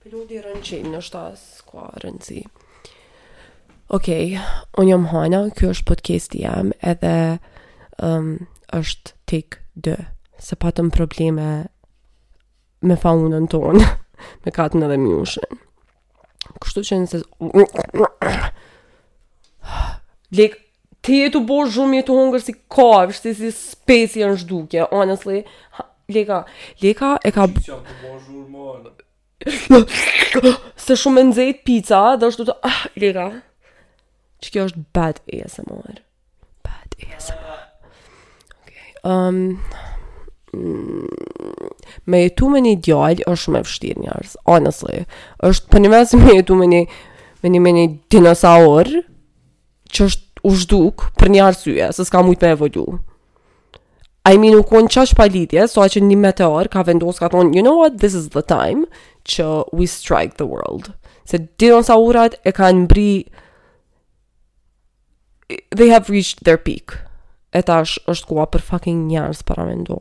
Pi ludi rëndsin, ndoshta s'ka rëndsi. Okej, okay, unë jam Hana, ky është podcasti jem, edhe um, është tek dy, se patëm probleme me faunën tonë, me katën edhe mushën. Kështu që nëse... Leka je tu bo zhurmë, je tu hongër si kafsh, si si specie në zhdukje, honestly. Leka, Leka e ka... Qisja të bërë shumë, mon. Se shumë e nxejt pizza, dhe është të... Ah, Leka, që kjo është bad ASMR. Bad ASMR. Okay. Um, me jetu me një djalë është shumë e vështirë njerëz, honestly. Është përnime si me jetu me një, me një, me një dinosaur që është u zhduk për një arsye, se s'ka mujtë me evolu. I mean, u konë qaq pa lidhje, sa që një meteor ka vendosë, ka thonë, you know what, this is the time që we strike the world. Se dinosaurat e kanë mbrri they have reached their peak. E tash është koha për fucking njerëz, paramendo.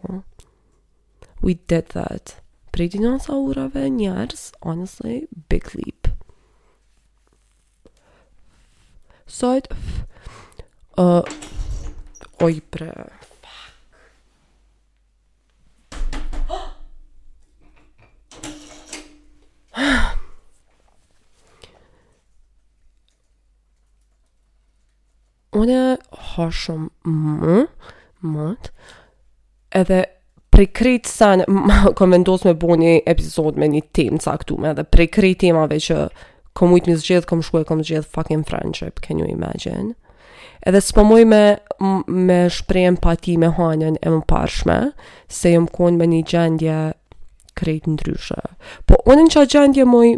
We did that. Prej dinosaurave në njerëz, honestly, big leap. Sot, uh, oj pre, Unë ha shumë m, mut, edhe prej krejt sen, kom vendos me bo një epizod me një temë të saktume, edhe prej krejt temave që kom mujtë mi zgjedh, kom shku e kom zgjedh fucking friendship, can you imagine? Edhe s'po moj me, me shpreh empati me Hanën e mëparshme, se jom konë me një gjendje krejt ndryshe. Po unë në qat gjendje moj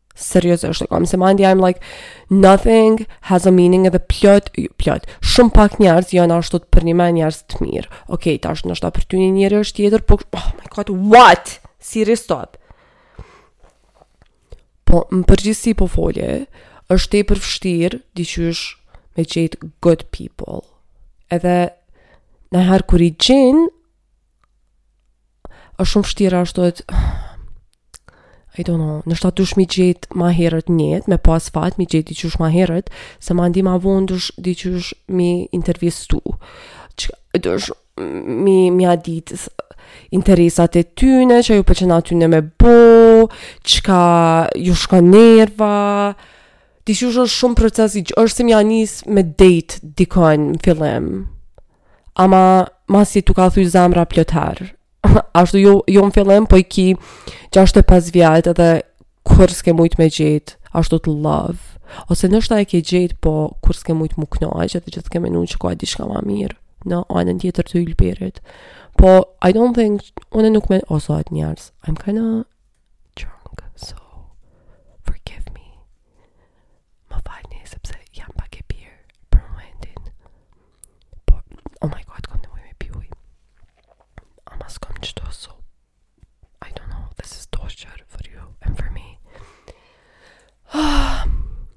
seriozisht e kam se mandi I'm like nothing has a meaning edhe plot plot shumë pak njerëz janë ashtu të përnime njerëz të mirë ok tash ndoshta për ty një njeri është tjetër po oh my god what Siri stop po në përgjithësi po foli është tepër vështirë diqysh me gjetë good people edhe naherë kur i gjenë është shumë vështirë ashtu është I don't know, ndoshta duhesh mi gjetë ma herët në jetë, me pas fatë mi gjetë diqysh ma herët, se mandej ma vonë duhesh diqysh mi intervistu. Që, duhesh mi, m'ja dit interesat e tyne, çka ju pëlqen atyne me bo, çka ju shkon nerva, diqysh është shumë proces i gjatë, është si m'ja nis me date dikon, në fillim. ama masi t'u ka thy zamra plot herë. Ashtu jo jo në fillim po i ki 65 vjet edhe kurrë s'ke mujt me gjet, ashtu true love. Ose ndoshta e ke gjet po kurrë s'ke mujt mu kënaq, edhe gjithë ke menu që ka dishka ma mirë në anën tjetër të ylberit. Po I don't think unë nuk menoj se ata njerëz. I'm kind of drunk, so forgive me. Ma falni sepse jam pak e pirë për momentin. Po, oh my god, kom nevoj me pi ujë Ama s'kom qëtu so I don't know, this is torture for you and for me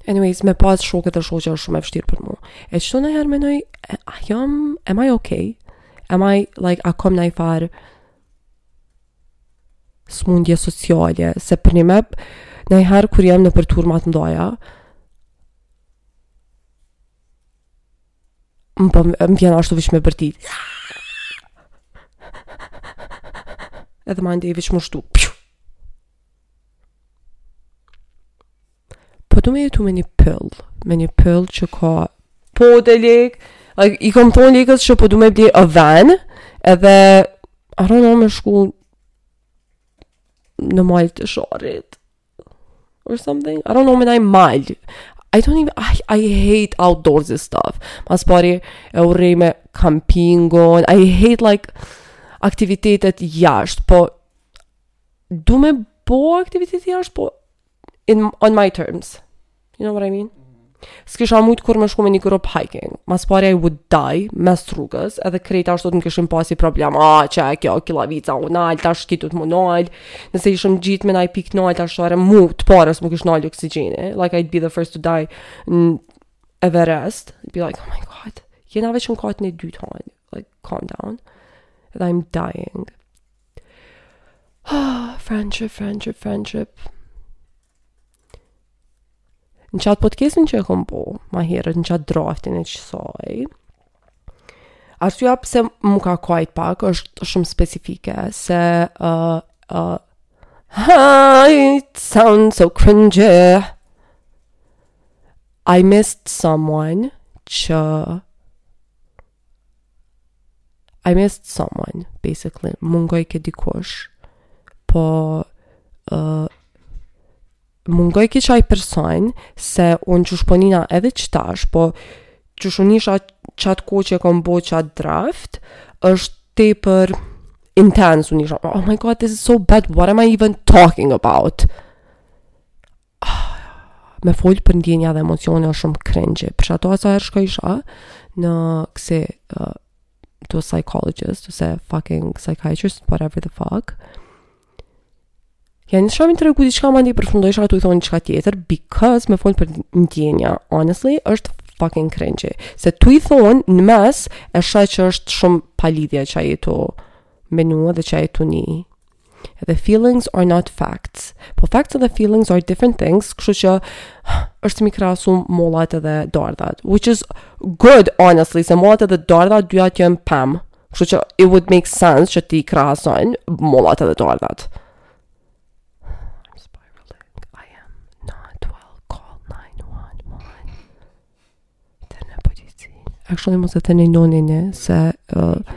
Anyways, me pas shokë dhe shoqe është shumë e vështirë për mu E qështu najherë menoj, a jam, am I okay? Am I, like, a kom najfarë smundje sociale Se përnime, najherë kur jam nëpër turma t'mdhaja Më po më vjen ashtu veç me bërtit. Edhe mandej veç më shtu. Po du me jetu me një pyll, me një pyll që ka po të lake, i kom thonë Lekës që po du me ble a van, edhe arro në me shku në malet e Sharrit. or something. I don't know me naj mal. I don't even I, I hate outdoors and stuff. Ma s'pari e urrej me campingon. I hate like aktivitetet jashtë, po du me bo aktivitete jashtë, po in, on my terms. You know what I mean? S'kisha mujt kurrë me shku me një grup hiking. Ma s'pari I would die, mes rrugës, edhe krejt ashtu të më kishin pas si problem. A, ah, qe kjo, kilavica, u nal, tash qitu të mu nal. Nëse ishim ngjit me naj pikë nalt, for sure mu të parës m'u kish nal oksigjeni. Like, I'd be the first to die in Everest. I'd be like, oh my god, jena veç në katin e dytë hala. Like, calm down. Edhe I'm dying. Ah, friendship, friendship, friendship. Në qatë podcastin që e kom bo, ma herët në qatë draftin e qësaj, arsyja pse m'u ka kajt pak, është shumë specifike, se uh, uh, ha, it sounds so cringe, I missed someone që I missed someone, basically. Mungojke dikush, po uh, mungojke qaj person, se unë qysh po nina edhe qëtash, po qysh u nisha qatë kohë që e kom bo qatë draft, është tepër intense, unë isha, oh my god, this is so bad, what am I even talking about? me folë për ndjenja dhe emocione është shumë cringe. Për qato sa herë shkojsha në kësi uh, to psychologist, to see fucking psychiatrist, whatever the fuck. Ja nisha me tregu diçka mandej përfundojsha tu i thonë diçka tjetër, because me folë për ndjenja, honestly, është fucking cringe. Se tu i thonë në mes, e sheh që është shumë palidhje çka je tu menu edhe çka je tu ni The feelings are not facts. Po facts and the feelings are different things, kështu që është m'i krahasu mollat edhe dardhat. Which is good, honestly, se mollat edhe dardhat dyjat janë pemë. Kështu që it would make sense që ti krahason mollat edhe dardhat. Actually, mos e thënë nonin e se uh,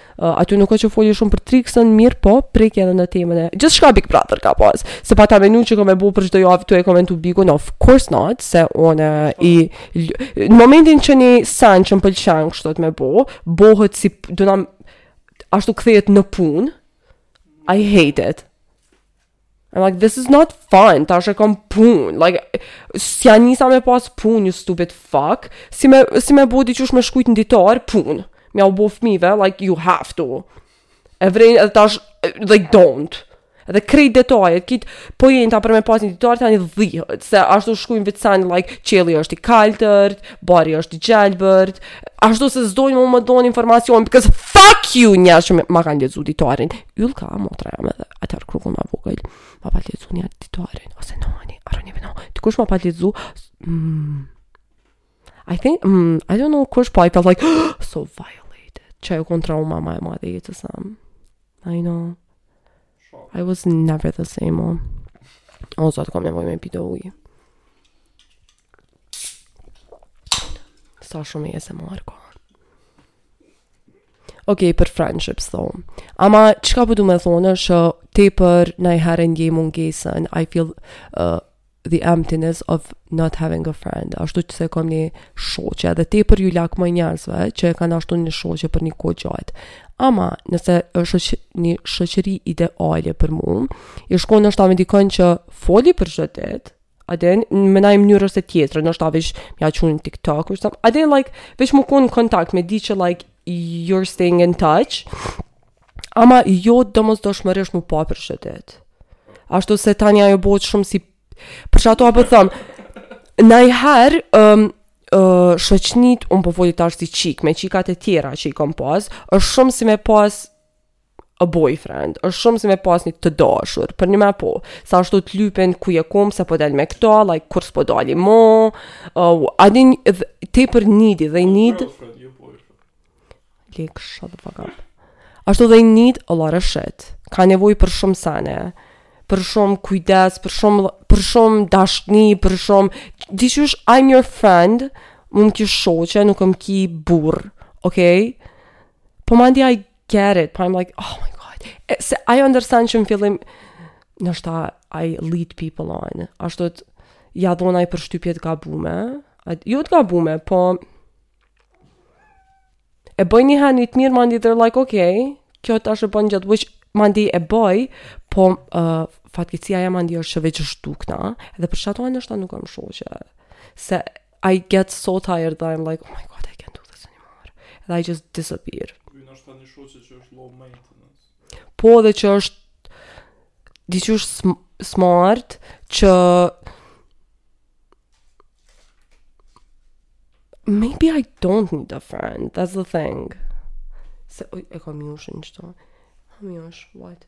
Uh, aty nuk o që foli shumë për Trixën, mirë po, preki edhe në temën e... Gjithçka Big Brother ka pas, se pata menu që kom me bo për çdo javë tu e komentu Bigun, of course not, se unë... Në momentin që një sen që më pëlqen kështu me bo, bohet si... Do na... Ashtu kthehet në punë, I hate it. I'm like, this is not fun, tash e kom punë, like, si ja nisa me pas punë, you stupid fuck, si me, si me bo dikush me shkrujt në ditar, punë, me jau bo fmive, like, you have to, e urrejnë edhe tash, they don't, edhe krejt detajet, kit, po jenë tepër me pas një ditar, tani dihet, se ashtu shkrujnë veç sene, like, qielli është i kaltër, bari është i gjelbër, ashtu se s'dojnë me dhonë informacion, because fuck you, njerëz që ma kanë lexu ditarin, yll ka motra jem edhe atëherë kur u kon ma e vogël ma pat lexu një ditarin ose no, I don't even know kush ma pat lexu mm, I think mm, I don't know kush, po, i felt like so violated që u kon trauma ma e madhe e jetës sem I know I was never the same o zot kom nevoj me pi do ujë Sa shumë i ese marko. Ok, për friendships, thonë. Ama, çka po du me thonë, është që tepër naj herë e ndjej mungesën, I feel uh, the emptiness of not having a friend. Ashtu që s'e kom një shoqe, dhe tepër ju lakmoj njerëzve, që e kanë ashtu një shoqe për një kohë të gjatë. Ama, nëse është një shoqëri ideale për mu, ish kon nashta me dikon që foli për çdo ditë, I don't know, me naj mënyrë ose tjetër, nashta veç m'ia çu një TikTok or something, I don't know, like, veç me konë në kontakt, me di që like, you're staying in touch, ama jo domosdoshmërisht me u pa për çdo ditë. Ashtu se tani ajo bëhet shumë si, për qato po thom, naj herë, um, uh, shoqnit, unë po foli tash si çikë, me çikat e tjera që i kom pas, është shumë si me pas a boyfriend, është shumë si me pas një të dashur, përnime po, se ashtu të lypin ku je kon, pse po del me këta, like, kur s'po dalim mo, uh, a din, tepër needy, dhe I'm, like, shut the fuck up, ashtu they need, a lot of shit, ka nevojë për shumë sene, për shumë kujdes, për shumë, për shumë dashni, për shumë, diqysh, I'm your friend, mu më ki shoqe, nuk më ki burrë, okej? Po mandi I get it, po I'm like, oh my god. E, se I understand që në fillim, nashta, I lead people on. Ashtu të, ja dhon një përshtypje të gabume. A, jo të gabume, po... E bëj njëherë një të mirë, mandi they're like, okay, kjo tash e bon gjatë, which mandi e bëj, po uh, fatkeqsia mandi është që veç zhdukna, edhe për qato nashta nuk kam shoqe. Se I get so tired that I'm like, oh my god, I can't do this anymore. And I just disappear. Nashta një shoqe që është low maintenance. Po dhe që është diqysh sm smart që Maybe I don't need a friend. That's the thing. Se oj, e kam jush në qëto. Kam jush, what?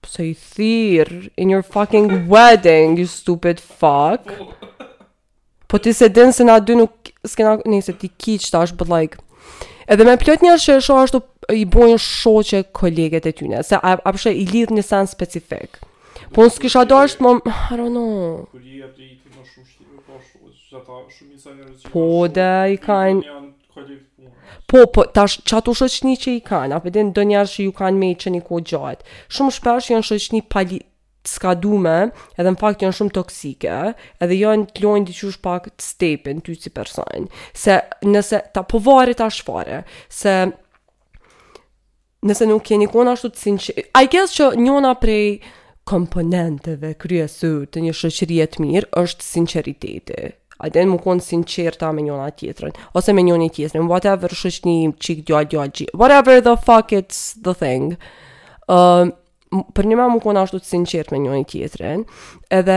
Pse i thirr in your fucking wedding, you stupid fuck. Po ti se din se na dy nuk s'kena nëse ti kiç tash but like Edhe me plot njerëz që e shoh ashtu i bojnë shoqe kolegët e tyne, se a, a përshë i lidh një sen specifik. Po unë s'kisha dasht me, I don't know. Kur i e të i ti më shumë shtimë, po shumë, që ta shumë i sa njerëz që Po da i kanë, Po, po, tash qato shoqni që i kanë, a po din do njerëz që ju kanë me qe një kohë të gjatë. Shumë shpesh janë shoqni pa li... të skadume, edhe në fakt janë shumë toksike, edhe janë të lojnë diqysh pak të stepin ty si person. Se nëse ta po varet tash fare, se Nëse nuk jeni kon ashtu të sinqert, I guess që njona prej komponenteve kryesore të një shoqërie të mirë është sinqeriteti. A din me kon sinqerta me njona tjetrën, ose me njoni tjetrin, whatever shoqni qikë djalë djalë qikë, whatever the fuck it's the thing. Uh, përnime me kon ashtu të sinqert me njoni tjetrin, edhe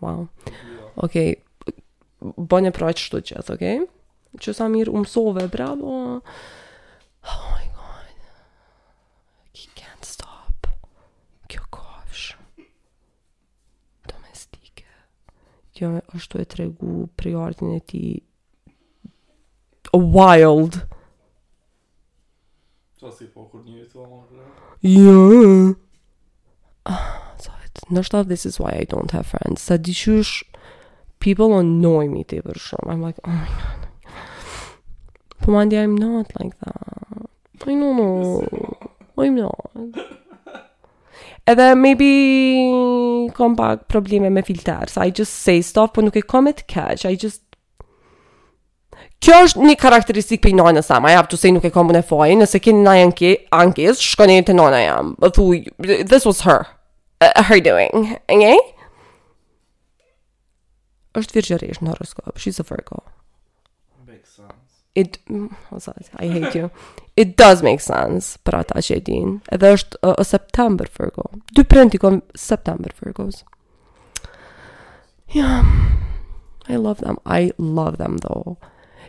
Wow. Okej. Bën e praj çdo gjë, okej? Që sa mirë u mësove, bravo. Oh my god. He can't stop. Kjo kofsh. Domestike. Kjo është e tregu prioritetin e tij. Wild. Sa si po kur njëri thua më vre? Jo. Ah, so it. Nashta this is why I don't have friends. S'e di qysh people annoy me tepër shumë. I'm like, oh my god. Po mandej I'm not like that. I know no. I'm not. Edhe maybe kom pak probleme me filter. So I just say stuff, po nuk e kom me t'keq. I just Kjo është një karakteristikë prej nanës sem, I have to say nuk e kam unë fajin, nëse keni naj anke, ankesë, shkoni te nana jem. Thuaj, this was her. Uh, her doing. Okay? Është virgjëreshë në horoskop. She's a Virgo. Makes sense. It mm, I hate you. It does make sense për ata që e din. Edhe është uh, a September Virgo. Dy prindt i kom September Virgos. Yeah, I love them, I love them though.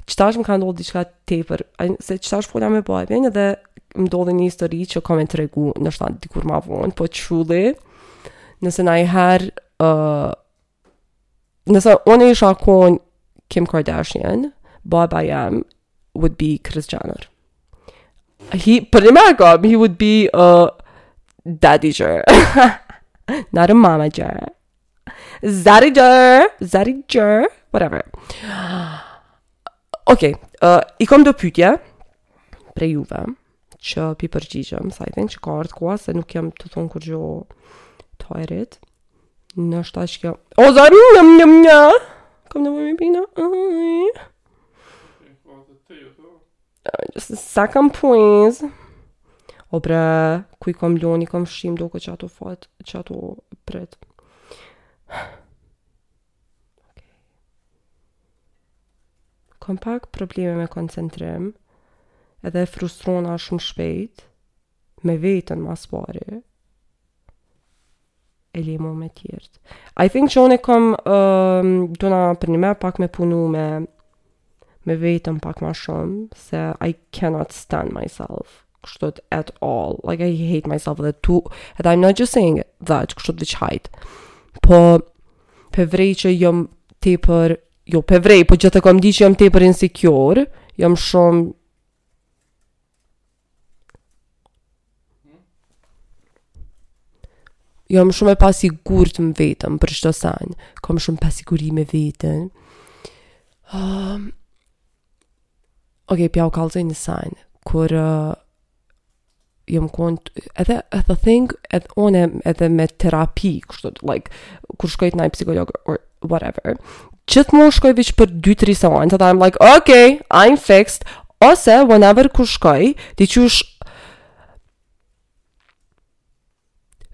Qëtash më ka ndodhë diçka tepër, se qëtash fola me babin dhe më ndodhi një histori që kam me tregu nashta dikur ma vonë, po truly, nëse naj herë, uh, nëse unë isha konë Kim Kardashian, baba jem, would be Kris Jenner. He, për një marë kom, he would be a uh, daddy-ger. Not a mama-ger. Zaddy-ger, zaddy-ger, whatever. Okej, okay, uh, i kom do pytje, prej juve, që pi përgjigjem, se I think që ka ardhë koha, se nuk jam tu thonë kurgjo të hajrit. Nashta kjo... O, zarë, një, një, një! Kom në vëmi pina, ajë. Sa kam points? O bre, ku i kom lonë, i kom fshi m'doket qato fotot, qato pretë. Ok. Kom pak probleme me koncentrim, edhe frustrohna shumë shpejt, me veten ma s'pari, e le mo me tjertë. I think që unë e kom, um, do na përnime pak me punu me, me veten pak ma shumë, se I cannot stand myself. kështu at all. Like I hate myself dhe tu, and I'm not just saying that, kështu të vëqajt. Po, pe vrej që jom tepër, jo pe vrej, po gjithë e kom ditë që jom tepër insecure, jom shumë, jam shumë e pasigurt me veten për çdo sen, kam shumë pasiguri me veten. Um, Ok, p'ju kallzoj një sen, kur uh, jom kon edhe the thing, edhe one, edhe me terapi kështu like kur shkoj te një psikolog or whatever gjithmonë shkoj veç për 2-3 seanca edhe I'm like okay I'm fixed ose whenever kur shkoj ti qysh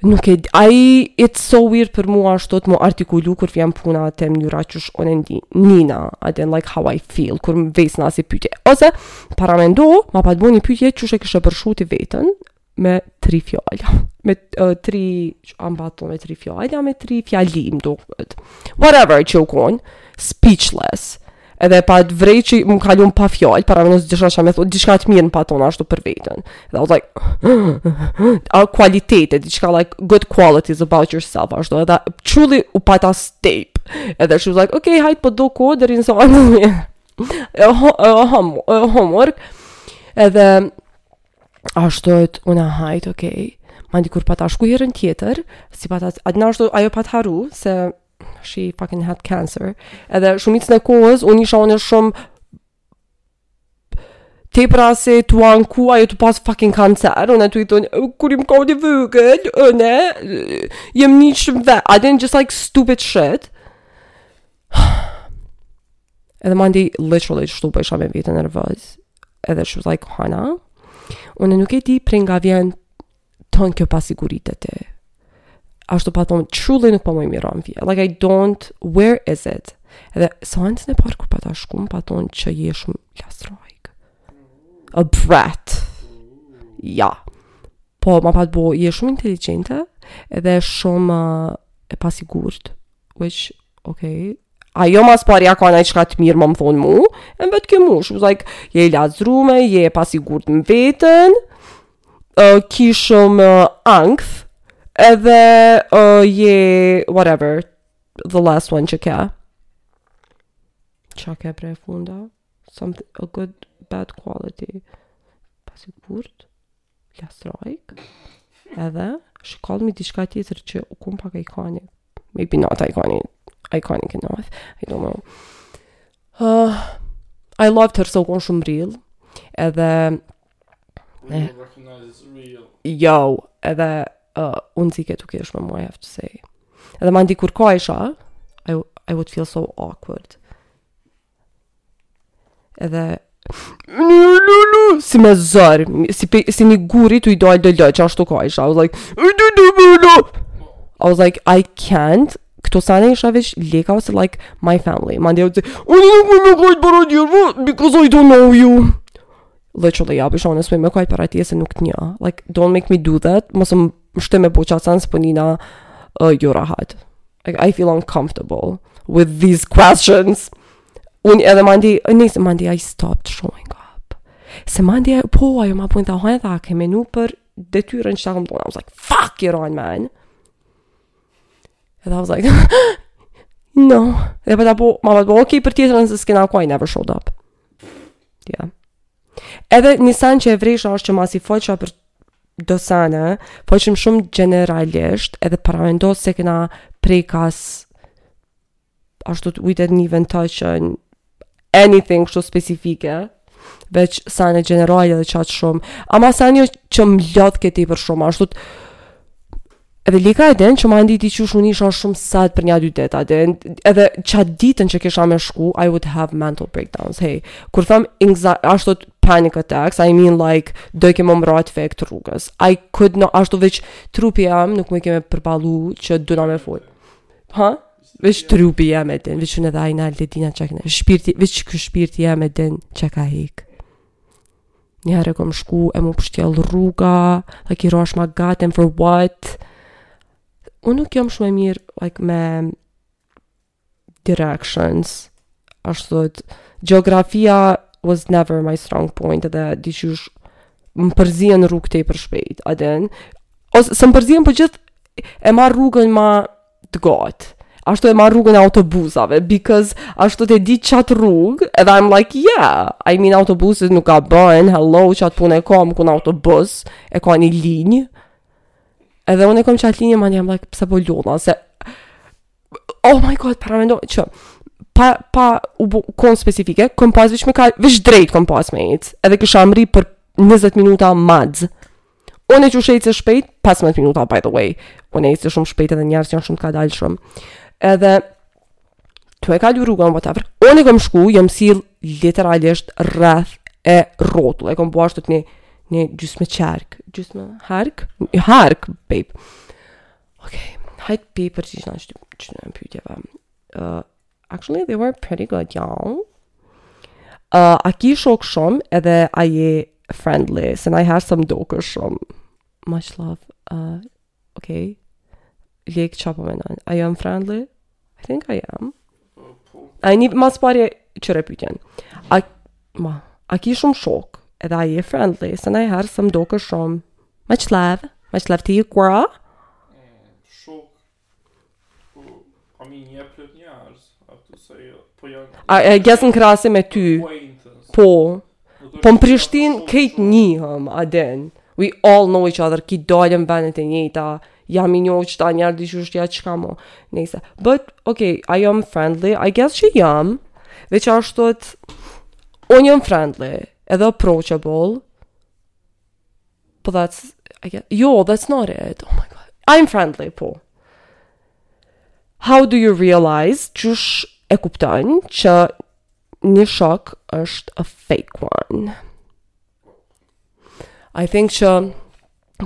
Nuk e di it's so weird për mua ashtu me u artikulu kur vjen puna te mënyra qysh unë ndihna I don't, like how I feel kur më vesin asi pytje ose paramendo ma pat bo një pytje qysh e kishe përshkru ti veten me tri fjalla me uh, tri gjana ba me tri fjalë me tri fjali m'doket whatever jom kon speechless Edhe e pat vrejt që m'ka lon pa fjalë, paramendo, gjitha që me thotë, diçka të mirë m'pat thonë ashtu për vetën. Edhe I was like, a kualitete, diçka like, good qualities about yourself, ashtu, edhe truly u pata step. Edhe she was like, okay, hajtë pra ta kofsh deri n'seancën. Homework. Edhe, ashtu, unë hajtë, okay. Mandej kur pata shku herën tjetër, s'i pata, a din ashtu, ajo pat harru, se she fucking had cancer. Edhe shumicën e kohës unë isha unë shumë tepër ashtu tu anku, ajo tu pas fucking kancer, unë tu i thonë, kur jem kon e vogël, unë jem ni shumë dhe, I didn't just like stupid shit. Edhe mandej, literally, ashtu po isha me vite nervoz. Edhe she was like, Hana, unë nuk e di prej nga vjen tonë kjo pasiguri te ti. Ashtu pat thonë, truly nuk po marr vesh. Like, I don't, where is it? Edhe, seancën e parë kur pata shku m'pat thonë që je shumë lastrojkë. A brat. Ja. Po, m'pat bo, je shumë inteligente, edhe shumë uh, e pasigurt, which, okay, ajo ma s'pari a ka naj çka të mirë me m'thonë mu, e m'vet kjo mu, shumë, like, je e lazrume, je e pasigurt në vetën, ki shumë ankth edhe je whatever the last one çka, ça ke, pra e fundit something a good bad quality pasigurt, lastrojkë edhe she called me diçka tjetër që u kon pak iconic maybe not iconic iconic enough i don't know uh, i loved her se u kon shumë real edhe Real recognizes real. Jo, edhe uh, unë si ketu kesh me mua, I have to say. Edhe mandi kur kajsha, I, I would feel so awkward. Edhe, Lu, lu, lu, si me zërë, si, pe, si një guri të i dalë dhe lëqë, ashtu kajsha, I was like, "Lu, lu, lu, lu, lu." I was like, I can't, këto sene i sheh veç Lika ose like my family, mandi, unë nuk muj me kajtë para tjerëve, because I don't know you. literally ja bitch unë s'muj kajt para teje se nuk të njoh like don't make me do that mos më shti me bo qat sen se po nina uh, jo rahat like i feel uncomfortable with these questions un edhe mandi nejse mandi i stopped showing up se mandi po ajo ma punë ta hajë tha ke menu për detyrën që ta kom dhonë i was like fuck you on man edhe i was like no edhe po ta po ma po ok për tjetrën se s'kena kohë i never showed up Ja. Edhe një sen që e vrejsha është që masi folsha për do sene, folsha ma shumë gjeneralisht, edhe paramendo s'e kena prek as ashtu të we didn't even touch on anything kështu specifike, veç sene gjenerale dhe qatë shumë, ama sene jo që më lodhke tepër shumë, ashtu të Edhe Lika e din që mandi ti qysh unë isha shumë sad për nja dy ditë a din edhe qat ditën që kisha me shku I would have mental breakdowns hey kur thom ashtu të panic attacks I mean like dojke me m'ra t'fikt rrugës I could not ashtu veç trupi jem nuk mujke me përballu që duna me fol ha veç trupi jem e din veç unë edhe ai nalt e dina çka kena shpirti veç ky shpirti jem e din çka hek Një herë kom shku e m'u pështjell rruga, dhe ki rosh ma gatë and for what? Unë nuk jam shumë e mirë, like, me directions, ashtu thot, geografia was never my strong point, dhe diqysh më përzihen rrugët tepër shpejt, a din, ose s'më përzihen por po gjithë, e marr rrugën ma, të gatë. Ashtu e marr rrugën e autobusave because ashtu e di qat rrugë edhe I'm like yeah I mean autobusët nuk gabojnë hello qat punë e kanë ky autobus e ka një linjë edhe unë e kam qat linjë mani I'm like pse po lodhna se oh my god paramendo që pa pa u bo, kon specifike kom pas veç me ka veç drejt kom pas me ec edhe kisha mrri për 20 minuta max Unë qysh eci shpejt, 15 minuta, by the way. Unë eci shumë shpejt edhe njerëzit janë shumë të ngadalshëm. Edhe, tu e kalu rrugën, whatever. Unë kom shku, jam sill literalisht rreth e rrotull. E kom bo ashtu të një, një gjysmë qark. Gjysmë hark? Një hark, babe. Okej, okay. hajtë pi përgjigjna qetyne pytjeve. Uh, Actually, they were pretty good, y'all. Uh, a ki shok shumë edhe a je friendly, se najherë s'um dokesh shumë. Much love. Uh, okay. Lek, çka po menon. I am friendly? I think I am. A e nive ma s'pari qyre pytjen. A, ma, a ki shumë shok edhe a je friendly, se najherë s'um dokesh shumë. Much love. Much love to you, girl. Shok, I guess në krahasim me ty? Po. Po në Prishtin krejt njihem, a din. We all know each other, se dalim vendet e njëta, ja i njoh qëta njerëz, di qysh, ja çka ma. Nejse. But, okay, I am friendly, I guess që jam, veç ashtut, unë jam friendly, edhe approachable, Po that's, I guess, jo, that's not it, oh my god, I'm friendly, po. How do you realize, qysh e kuptojnë, që një shok është a fake one? I think që,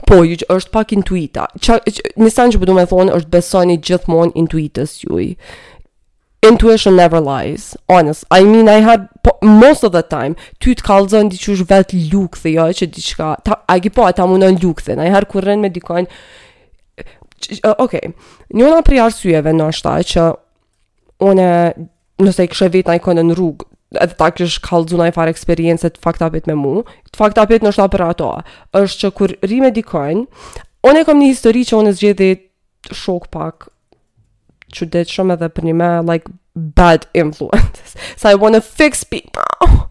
po, jo që është pak intuita. Çka, që, një sen që po du po me thonë, është besoni gjithmonë intuitës juj. Intuition never lies. Honest. I mean, I had po, most of the time. Ty të kallzon diqysh vetë lukëthi, jo e që diçka. Ta, a ki po, ta mundon lukëthi. Najherë kur rrin me dikon. Okej. Okay. Njona prej arsyeve ndoshta që unë, nëse e kish vetë najkon në rrugë, edhe ta kish kallzu najfarë eksperience t'first date-it me mu, t'first date-it ndoshta për ato. është që kur rri me dikon, unë e kom një histori që unë zgjedhi shok pak çuditshëm edhe përnime like bad influences. So I want to fix people.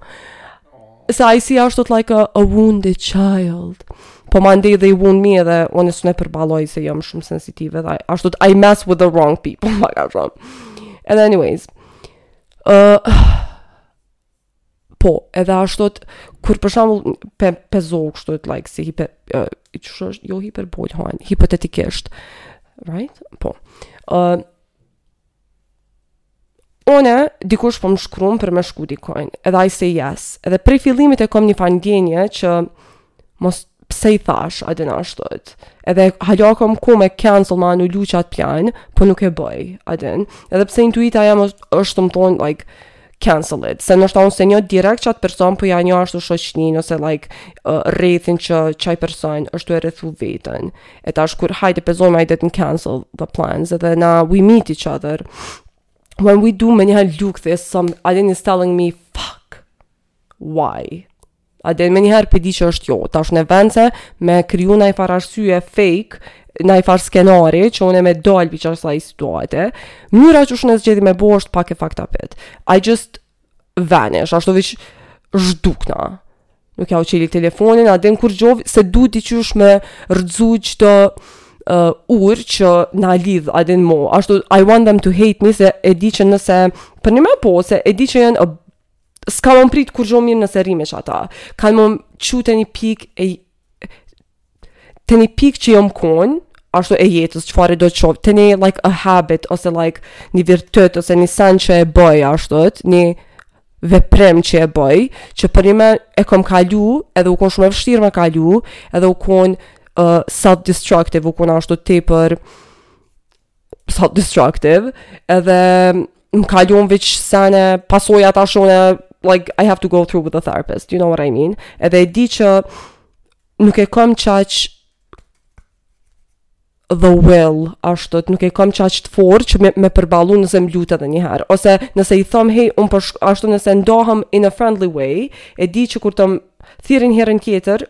So I see ashtu like a, a wounded child. Po mandej they wound me edhe unë s'un e përballoj se jam shumë sensitive dhe ashtut I mess with the wrong people. Ma ka shumë. And anyways. Uh, Po, edhe ashtut, kur për shembull pe, pe zojmë kështut like si hiper uh, qysh është jo hiperbol, hajt, hipotetikisht. Right? Po. Ë uh, Unë dikush po më shkruan për me shku dikun, edhe I say yes. Edhe prej fillimit e kam një farë ndjenje që mos pse i thash a din ashtut edhe hala kom ku me cancel, me anulu qat plan po nuk e bëj a din edhe pse intuita jem është tu më thonë like cancel it se ndoshta unë s'e njoh direkt qatë person po ja njoh ashtu shoqnin ose like uh, rrethin që qaj person është e rrethu veten e tash kur hajde pe zojmë I didn't cancel the plans edhe na we meet each other when we do me njëherë lukthi jem, a din, telling me fuck why A din menjëherë pe di që është jo, tash në vend se me kriju naj farë arsye fake, naj farë skenari, që une me dalë prej qësaj situate, mënyra qysh unë zgjedhi me bo është pak e fucked up. I just vanish, ashtu veç zhdukna. Nuk ja u çeli telefonin, a din kurgjo, se du t'i qysh me rrëzu qat uh, urë që na lidh a din mo. Ashtu, I want them to hate me, se e di që nëse, përnime po, se e di që janë a S'ka me m'prit kurgjo mirë nëse rri me qata. Kanë me m'çu te një pikë e... Te një pikë që jom konë, ashtu e jetës, çfarëdo qoftë, te një like a habit, ose like një virtyt, ose një sen që e boj, ashtu, një veprim që e boj, që përnime e kom kalu, edhe u konë shumë e vështirë me kalu, edhe u konë uh, self-destructive, u konë ashtu tepër self-destructive, edhe m'ka lon veç sene pasoja, tash une, like, I have to go through with a therapist, you know what I mean? Edhe e di që nuk e kam qaq the will, ashtu, nuk e kam qaq të fortë që me, me përballu nëse më lutet edhe njëherë, ose nëse i thom, hej, unë përsh, ashtu nëse ndahem in a friendly way, e di që kur të më thirrin herën tjetër,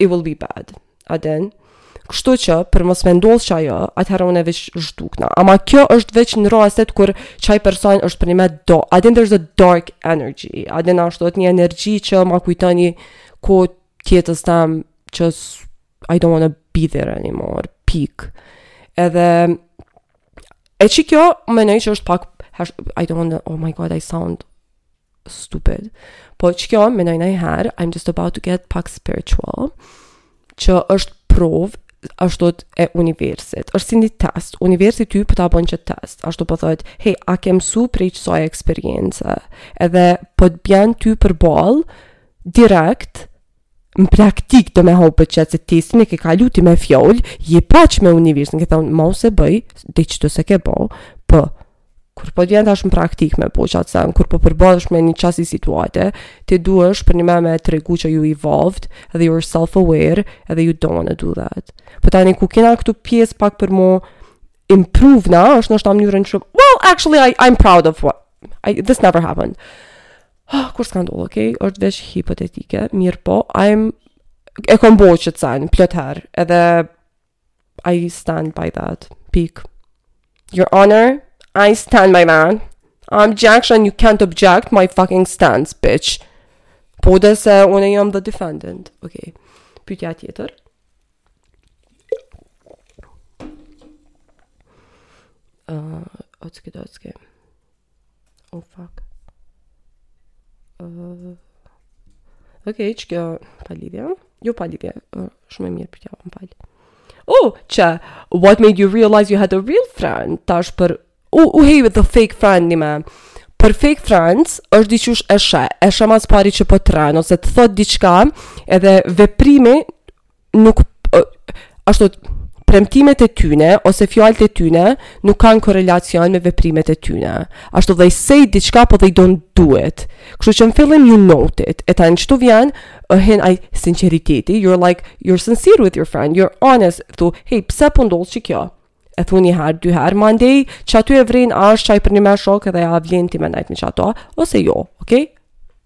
it will be bad. A din, Kështu që, për mos me ndodhë qajo, atëherë une veç zhdukna. Ama kjo është veç në rastet kur qaj person është përnime do. A din there's a dark energy. A din ashtu është një energji që ma kujton ni kohë t'jetës tem që I don't wanna be there anymore. Pikë. Edhe qikjo, menoj që është pak I don't wanna, oh my god, I sound stupid. Po qikjo, menoj najherë, I'm just about to get pak spiritual, që është provë, ashtu e universit. është si një test. Universi ty po ta bon qat test. Ashtu po thot, hej, a ke msu prej qësaj eksperience. Edhe po të bjen ty përballë, direkt, në praktikë domethonë qat testin e ke kalu ti me fjalë, je paq me universin, ke thonë, mo s'e boj, edhe qatë s'e ke bo, për, po, kur po t'vjen tash në praktikë me bo qat sen, kur po përballesh me një qasi situate, ti duhesh përnime me tregu që you evolved, edhe you're self-aware, edhe you don't wanna do that. Po tani, ku kena këtu pjesë pak për m'u improve na, është në qat mënyrën që, well, actually, I, I'm proud of what, I, this never happened. Ah, kurrë s'ka ndodhë, okej, okay? është veç hipotetike, mirëpo, I'm, e kom bo qët sen, plot herë, edhe, I stand by that, pikë. Your honor, I stand by that. Objection, you can't object my fucking stance, bitch. Po de se unë jam the defendant, okej. Okay. Pytja tjetër. Uh, ah, Otske, otske. Oh fuck. Uh, ok, qikjo palidhje. Jo palidhje, uh, shumë e mirë pytja, më fal. Okej, what made you realize you had a real friend? Tash për, u, u hej with the fake friend, nime. Për fake friends, është diqysh e sheh, e sheh ma s'pari që po të rren, ose të thotë diçka, edhe veprimi, nuk ashtu premtimet e tyne ose fjalët e tyne nuk kanë korrelacion me veprimet e tyne. Ashtu they say diçka po they don't do it. Kështu që në fillim you note it. E tani qitu vjen, a uh, hin ai sinceriteti, you're like, you're sincere with your friend, you're honest, thu, hej, pse po ndodh qikjo? e thu një herë, dy herë, mandej qaty e vren a është qaj përnime shok edhe a ja vlen ti me nejt me qato, ose jo, ok?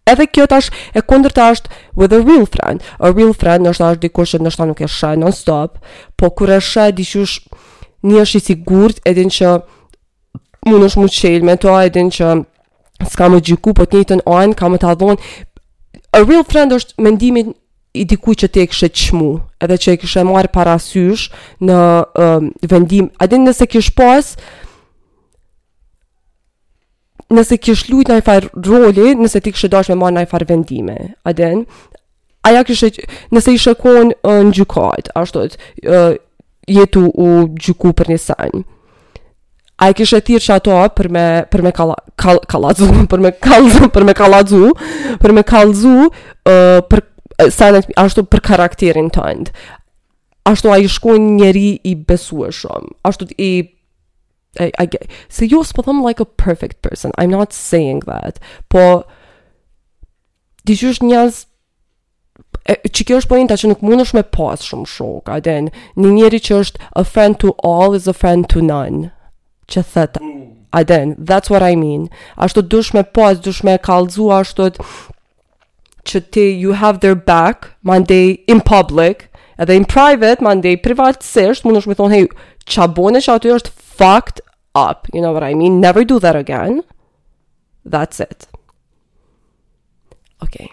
Edhe kjo tash e kundërta është with a real friend. A real friend ndoshta është dikush që ndoshta nuk e sheh non stop, po kur e sheh diqysh nihesh i sigurt e din që munesh m'u çelë me to e din që s'ka me gjyku, po të njëjtën anë, ka me ta dhon. A real friend është mendimin i dikujt që ti e kishe çmu, edhe që e kishe marrë parasysh në um, vendim, a din nëse kish pas, nëse kish lujt najfar roli, nëse ti kishe dasht me marrë najfar vendime, a din, a ja kishe, nëse ishe kon uh, në gjykatë, ashtu, uh, je tu u gjyku për një send, A e kishe thirr qato për me, për me kalla, kall, kallazu, për me kallzu, për me kallazu, për me kallzu, uh, për, senet, ashtu për karakterin tënd. Ashtu a ish kon njeri i besueshëm. Ashtu i, I, I get, se jo s'po them like a perfect person, I'm not saying that, po, diqysh njerëz, e, qikjo është pointa që nuk mundesh me pas shumë shokë, a din, një njeri që është a friend to all is a friend to none, që thotë, mm. a din, that's what I mean, ashtu dush me pas, dush me kallzu, ashtu të, që ti, you have their back, mandej in public, edhe in private, mandej privatësisht, munesh me thonë, hej, ça bone qaty është fucked up, you know what I mean, never do that again, that's it. Okay.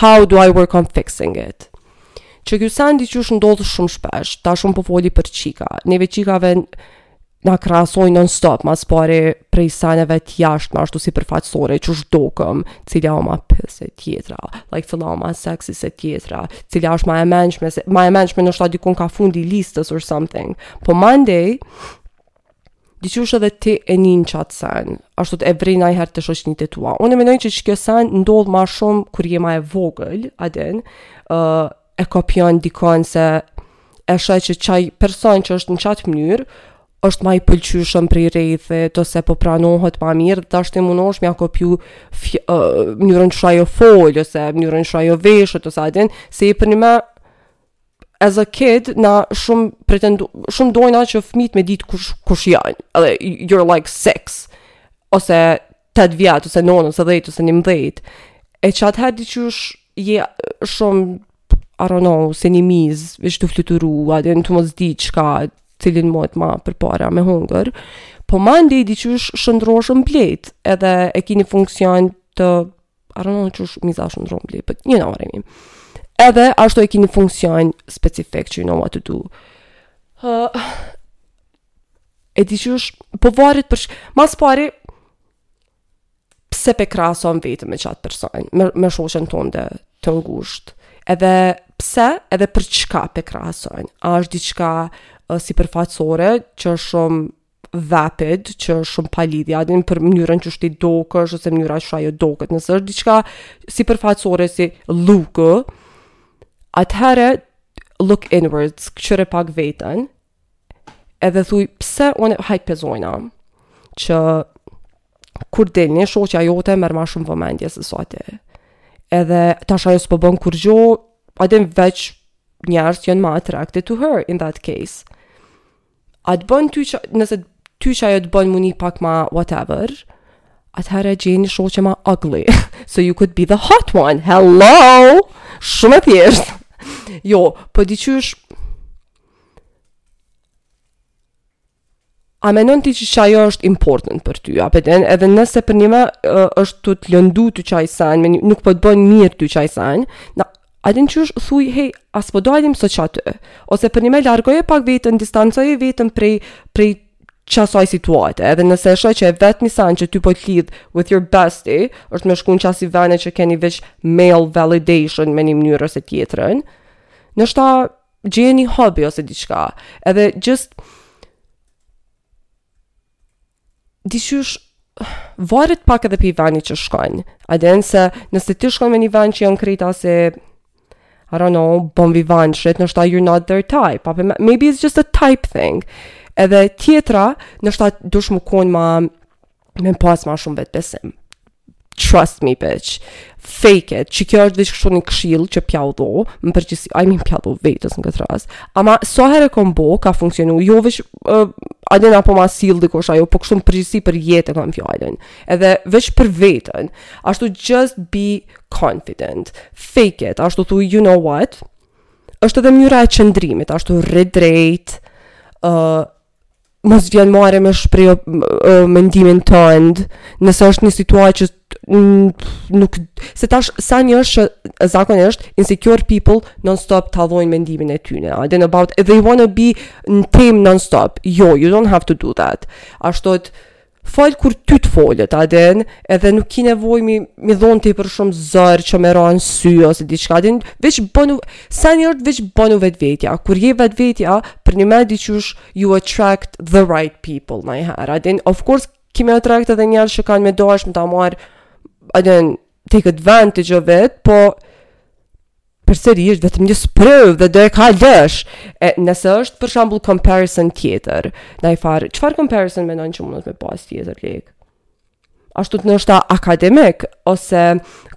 How do I work on fixing it? Qiky sen diqysh ndodh shumë shpesh, tash unë po foli për çika. Neve çikave na krahasojnë non stop, ma s'pari prej seneve t'jashtme ashtu sipërfaqësore, qysh dokem, cila o ma pë se tjetra, like cila o ma seksi se tjetra, cila është ma e mençme, se, ma e mençme ndoshta dikun kah fundi i listës or something. Po mandej, Diqysh edhe ti e nin qatë sen, ashtu ti e vren najherë te shoqnit e tua. Unë e menoj që qikjo sen ndodh ma shumë kur je ma e vogël, a din, uh, e kopjon dikon se e sheh që qaj person që është në qatë mënyrë, është ma i pëlqyshëm prej rrethit, ose po pranohet ma mirë, dhe ashtu ti munohesh m'ja kopju uh, mënyrën që ajo fol, ose mënyrën që ajo veshet, ose a din, si përnime as a kid na shumë pretendu shumë dojna që fmijt me ditë kush kush janë. Edhe you're like 6 ose 8 vjet ose 9 ose 10 ose 11. E qatëherë diqysh je shumë I don't know, si një mizë, veç tu fluturu, a din tu mos dit çka, cilin mut ma përpara me hongër, po mandej diqysh shndrrohesh n'bletë, edhe e ki ni funksion të I don't know qysh miza shndrrohet n'bletë, but you know what I mean. Edhe ashtu e ki ni funksion specifik që you know what to do. Uh, e diqysh, po varet për çka, ma s'pari, pse pe krahason veten me qatë person, me, me shoqen tonde të ngushtë, edhe pse, edhe për çka pe krahason, a është diçka uh, sipërfaqësore, që është shumë vapid, që është shumë pa lidhje, a din për mënyrën qysh ti dokesh, ose mënyra që ajo doket, nëse është diçka sipërfaqësore, si looks, atëherë, look inwards, këqyre pak veten, edhe thuj, pse unë, hajt pe zojna, që kur dilni, shoqja jote, merr ma shumë vëmendje se sa ti, edhe tash ajo s'po bën kurgjo, a din veç njerëzit janë ma attracted to her in that case, A të bën ty që, nëse ty qajo të bën m'u ni pak ma whatever, atëherë gjej ni shoqe ma ugly. so you could be the hot one. Hello! Shumë e thjeshtë. Jo, po diqysh... A menon ti që qajo është important për ty, apet, edhe nëse përnime uh, është tu të lëndu ty qaj sen, nuk po të bën mirë ty qaj sen, na, A din qysh thuj, hej, a s'po dalim sot qaty? Ose përnime largoje pak veten, distancoje veten prej, prej qasaj situate, edhe nëse e sheh që i vetmi sen që ty po t'lidh with your bestie, është me shku në qasi vene që keni veç male validation me një mënyrë ose tjetërën, ndoshta gjej ni hobby ose diçka, edhe just, Diqysh, varet pak edhe prej venit që shkon. A din nëse, nëse ti shkon me një vend që janë krejt si, I don't know, bon vivant shit, ndoshta you're not their type, apo maybe it's just a type thing. Edhe tjetra, ndoshta duhesh me konë ma, me pas ma shumë vetëbesim. Trust me bitch. Fake it. Që kjo është veç kështu një këshill që p'jau dho, në përgjithësi, a din, p'ja dho vetës në këtë rast. Ama sa herë e kom bo, ka funksionu, jo veç uh, a din a po ma sill dikush a jo, po kështu në përgjithësi për jetë e kam fjalën. Edhe veç për vetën. Ashtu just be confident. Fake it. Ashtu thuj you know what? Është edhe mënyra e qëndrimit, ashtu rri drejt. Uh, mos t'vjen marrë me shpreh mendimin tënd, nëse është një situatë që nuk se tash seni është që zakonisht insecure people non stop ta thojnë mendimin e tyre i don't know about edhe they wanna be në temë non stop jo you don't have to do that ashtu Fol kur ty të folet, a din, edhe nuk ki nevojë me, me dhonë tepër shumë zor që me ra në sy ose diçka, a din, veç bonu, seni është veç bonu vetvetja, kur je vetvetja, përnime diqysh, you attract the right people, najherë, a din, of course, ki me attract edhe njerëz që kanë me dashtë, me ta marrë, a din, take advantage of it, po, përsëri është vetëm një sprovë dhe do e kalosh. E, nëse është për shembull comparison tjetër, najfar, çfarë comparison mendon që mundet me pas tjetër like? Ashtu te ndoshta akademik, ose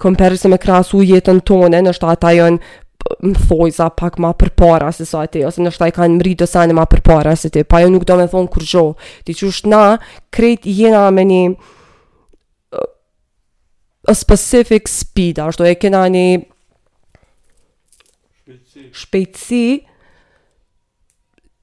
comparison me krahasu jetën tonde, ndoshta ata janë në thonjëza pak ma përpara sesa ti, ose ndoshta i kanë mrri do sene ma përpara se ti, po ajo nuk do me thonë kurgjo, thjesht është na, krejt jena në një, a specific speed, ashtu e kena një shpejtësi,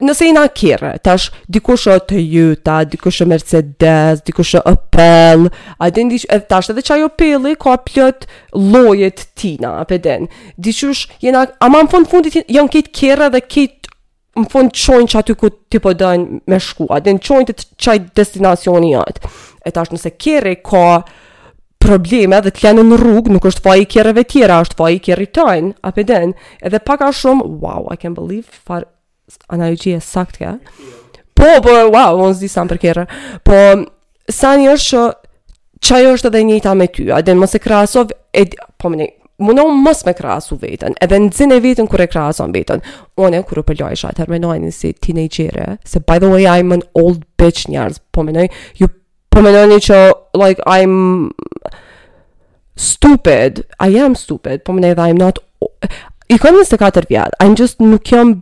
nëse jena kerre, tash, dikush o Toyota, dikush o Mercedes, dikush o Opel, a din qysh, e tash edhe qaj Opeli ka plot llojet e tina, a pe din, diqysh jena, ama në fund t'fundit janë kejt kerre dhe kejt në fund të çojnë qaty ku ti po don me shku, a din çojnë te qaj destinacioni jot. E tash nëse kerri ka probleme dhe të lenë në rrugë, nuk është faj i kerreve tjera, është faj i kerrit tond, a pe din, edhe pak a shumë, wow, I can't believe, far analogjie e saktë kjo. Po, po, wow, unë s'di sen për kerre. Po, Seni është që qajo është edhe njëjta me ty, a din mos e krahaso, e po menoj, mundo mos me krahasu vetën, edhe e nxin vetën kur e krahason vetën. Unë kur u përlojsha atëherë menoj si tinejxhere, se by the way I'm an old bitch njerëz, po menoj, ju po menoni që, like, I'm stupid, I am stupid, po menoj that I'm not, i kam 24 vjetë, I'm just nuk jam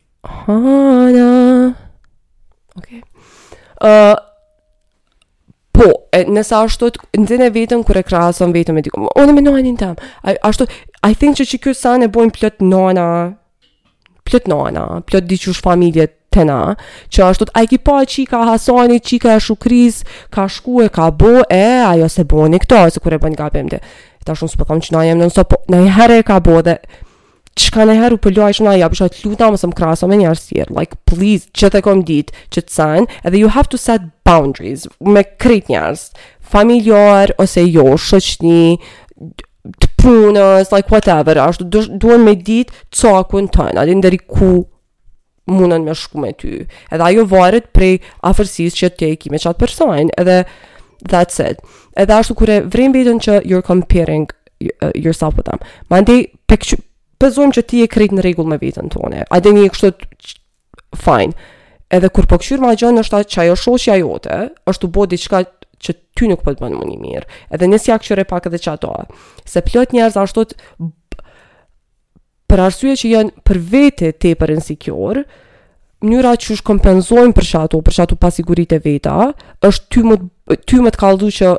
Hana. Okej. Okay. Uh, po, e, nëse ashtu e nxen veten kur e krahason veten me dikon. Unë me nanën tem. Ashtu I think që qit sen e bojn plot nana. Plot nana, plot diqysh familjet tona, që ashtu të a e ki pa çika e Hasanit, çika e Shukrisë, ka shku e ka bo, e ajo s'i bon këto, se kur e bën gabim dhe, tash unë s'po thom që nana jem non stop, po, najherë e ka bo dhe, Çka najherë u përlajshim na, ja bojsha, të luta mos më krahaso me njerëz tjerë, like, please, gjith e kom ditë qit sen, edhe you have to set boundaries, me krejt njerëz, familjar, ose jo, shoqni, të punës, like, whatever, ashtu, duhen me ditë, cakun tonë, a din deri ku munden me shku me ty. Edhe ajo varet prej afërsisë që ti e ki me qat personin, edhe that's it. Edhe ashtu kur e vren veten që you're comparing uh, yourself with them. Mandej, pe zojmë që ti je krejt në rregull me veten tone. A din, e kështu, fine. Edhe kur po kqyr ma gjon, është që ajo shoqja jote, është tu bo diçka që ty nuk po të bën me u ni mirë. Edhe nisja kqyre pak edhe qato. Se plot njerëz ashtu për arsye që janë për vete tepër insecure, mënyra qysh kompenzojnë për qato, për qato pasiguritë e veta, është ty me, ty me të kallxu që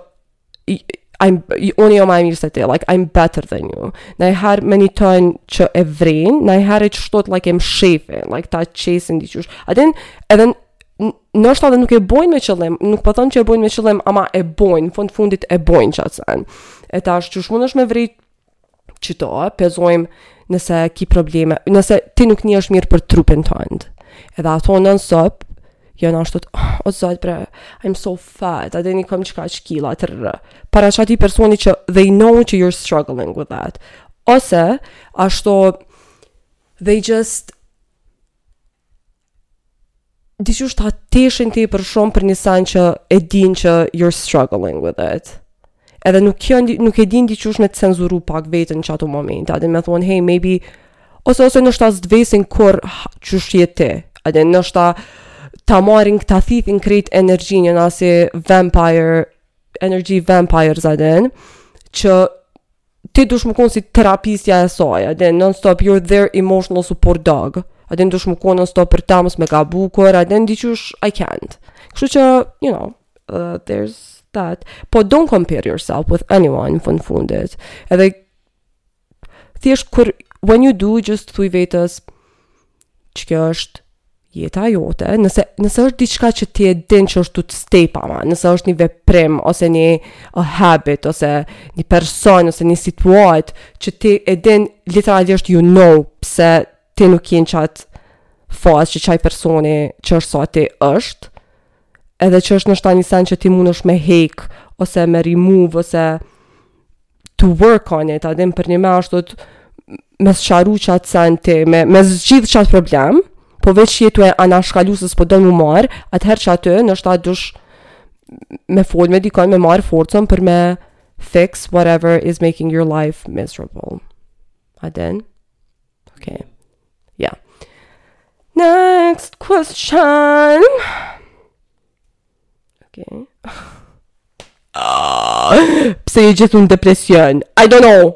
I'm, unë jom ma e mirë se ti, like, I'm better than you. Najherë me një ton që e vren, najherë e qashtu, like, e mshefin, like, ta qesin diqysh. A din, edhe noshta edhe nuk e bojnë me qëllim, nuk po thom që e bojnë me qëllim, ama e bojnë, fund fundit e bojnë qat sen. E tash qysh mundesh me vrejt qito, pe zojmë nëse ki probleme, nëse ti nuk nihesh mirë për trupin tand. Edhe ato non stop janë ashtu të, oh, o zot bre, I'm so fat, a din, i kom qikaq kila tepër. Para qati personi që, they know që you're struggling with that. Ose, ashtu, they just, Diqysh ta teshin tepër shumë për një sen që e din që you're struggling with it. Edhe nuk jon, nuk e din diqysh me të censuru pak veten qato momente. A din me thonë, hey, maybe, ose ose noshta s't'vesin kurrë qysh je ti. A din noshta ta marrin, ta thithin krejt energjinë, janë asi vampire, energy vampires a din, që ti dush me konë si terapistja e saj, a din, non stop, you're their emotional support dog, a din dush me konë non stop për ta mos me ka bukur, a din diqysh, I can't. Kështu që, you know, uh, there's that. Po don't compare yourself with anyone, në fund fundit. Edhe, thjesht, kur, when you do, just thuj vetes, që kjo është jeta jote, nëse, nëse është diçka që ti e din që është tu të stepa, ma, nëse është një veprim, ose një a habit, ose një person, ose një situat, që ti e din literalisht you know, pse ti nuk je në qat fazë që qaj personi që është sa ti është, edhe që është nashta një sen që ti munesh me hek, ose me remove, ose to work on it, a din përnime ashtut me sqaru qat sen ti, me, me zgjidh qat problem, po veç je tu e anashkalu se s'po don mu marrë, atëherë qat nashta dush me folë me dikon, me marrë forcën për me fix whatever is making your life miserable. A din? Okay. Yeah. Next question. Okej. Okay. Ah, pse je gjithë në depresion? I don't know.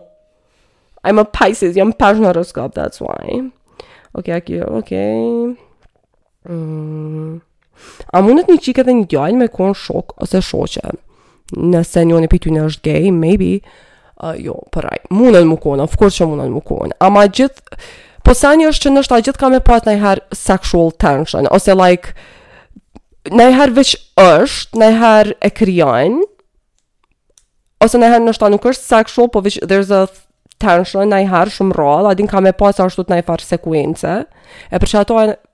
I'm a Pisces, jam peshk në horoskop, that's why. Ok, okej, ok. Mm. A mundet një qikë edhe një djalë me konë shok ose shoqe? Nëse njoni prej tyne është gay, maybe, uh, jo, po rrej, munen me konë, of course që munen me konë. Ama gjithë, po seni është që nashta gjithë ka me pas najherë sexual tension, ose like, najherë veç është, najherë e krijon, ose najherë nashta nuk është sexual, po veç there's a tension najherë shumë rrallë, a din ka me pas ashtut najfar sekuence, e për qato e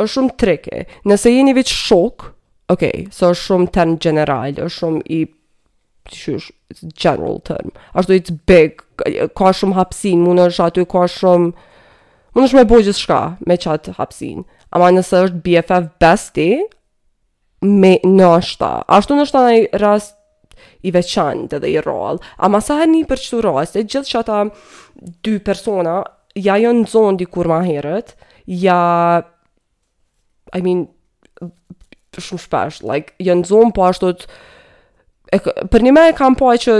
është shumë tricky. Nëse jeni veç shok, ok, so është shumë term general, është shumë i qysh, it's general term. Ashtu it's big, ka shumë hapsin, munesh aty, ka shumë, munesh me bo gjithçka me qat hapsin. Ama nëse është BFF bestie, me nashta. Ashtu nashta naj rast i veçant edhe i rrallë. Ama seni për qëto raste, gjithë qata dy persona, ja jon nxon dikur ma herët, ja, I mean, shumë shpesh, like, jon nxon po ashtut, e, përnime e kanë pa që,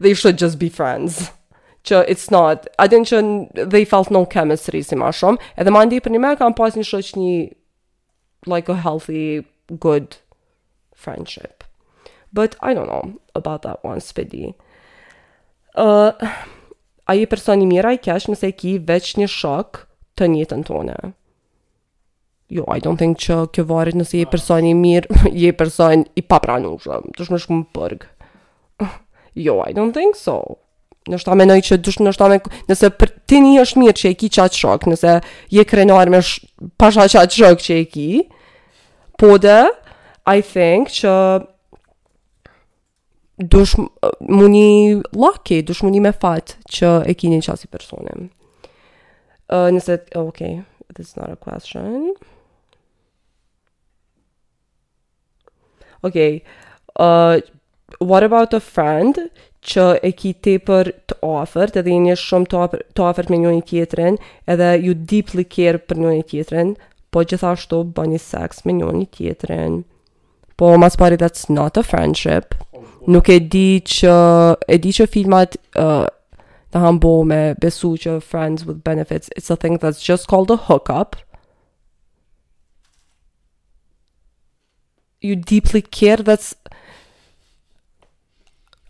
they should just be friends që it's not, a din që they felt no chemistry si ma shumë, edhe mandej përnime e kanë pas një shoqni like a healthy good friendship but i don't know about that one s'pe di uh, a je person i mirë a i keq nëse ki veç një shok në jetën tone. Jo, I don't think që kjo varet nëse je person i mirë, je person i papranueshëm, dush me shku në burg. Jo, I don't think so. Noshta menoj që dush noshta me... Nëse për ty ni është mirë që e ki qatë shok, nëse je krenar me sh... pasha qatë shok që e ki, po dhe, I think që dush me u ni lucky, dush me u ni me fat që e ki një qasi personi. Uh, nëse, ok, this is not a question. Ok, uh, what about a friend që e ki tepër të ofërt edhe jeni shumë të ofërt me njoni tjetrin edhe ju deeply care për njoni tjetrin po gjithashtu boni sex me njoni tjetrin po ma s'pari that's not a friendship nuk e di që e di që filmat uh, t'kan bo me besu që friends with benefits it's a thing that's just called a hookup you deeply care that's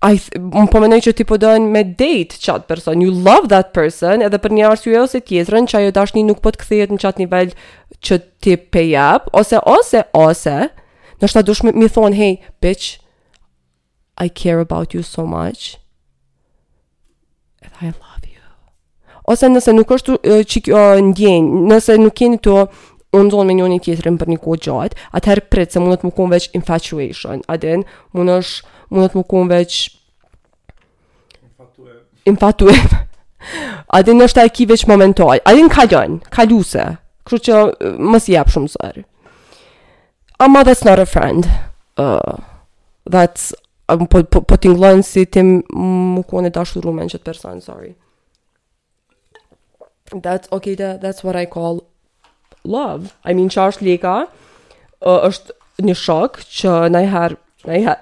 I un po mendoj që ti po doin me date qat person you love that person edhe për një arsye ose tjetrën, që ajo dashni nuk po të kthehet në qat nivel që ti pe jap ose ose ose noshta dush me i thon hey bitch I care about you so much. And I love you. Ose nëse nuk është uh, qikjo uh, ndjenjë, nëse nuk jeni tu u nxon me njoni tjetrin për një kohë gjatë, atëherë prit se mundet me kon veç infatuation, a din, mund është mundet me kon veç infatuem. Infatuem. A din është ashtu si veç momental. A din kalon, kaluse. Kështu që mos i jap shumë zor. Ama that's not a friend. Uh, that's um, po po, po tingëllon si ti me kon e dashurume n'qet person, sorry. That's okay, that, that's what I call love. I mean, ça asht Leka? Uh, është një shok që na i Na i ha...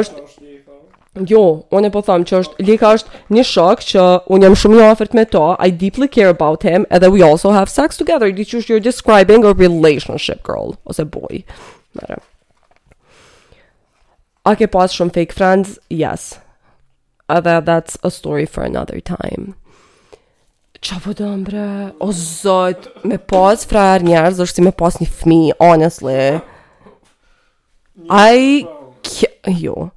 është... Jo, unë po tham që është... Lika është një shok që unë jam shumë i afert me ta, I deeply care about him, and we also have sex together. Dude, you're describing a relationship, girl, ose boy. Mere. A ke pas shumë fake friends? Yes. Edhe that's a story for another time. Qa po don bre, o zot, me pas frajër njerëz, është si me pas një fmi, honestly. I can't, jo.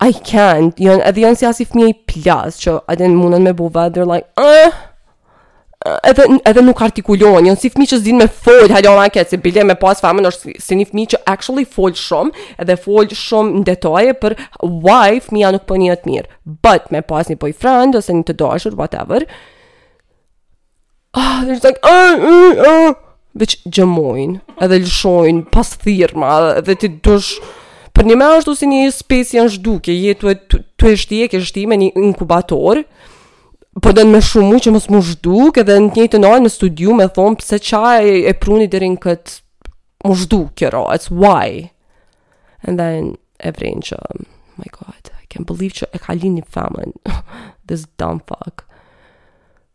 I can't. Jo, edhe janë si asi fëmijë, plus që, a din, munen me bo "va", they're like, uh, edhe edhe nuk artikulon, janë si fëmijë që s'din me fol, hala me ket, se bile me pas femën është si, si një fëmijë që actually fol shumë, edhe fol shumë në detaje për why fëmija nuk po nihet mirë. But me pas një boyfriend ose një të dashur whatever, Ah, they're like, ah, ah, ah. Veç gjëmojnë edhe lëshojnë pasthirrma, edhe ti dush... Po ndihem ashtu si një specie n'zhdukje, je tu e shti, e ke shti n'një inkubator, po don me shumu që mos mu zhduk, edhe në njëjtën kohë me studiu me thonë pse, çka e, e pruni deri në këtë mu zhduk, kërrah, it's why. And then, e vërejnë që, oh my god, I can't believe që e kalin një famën, this dumb fuck.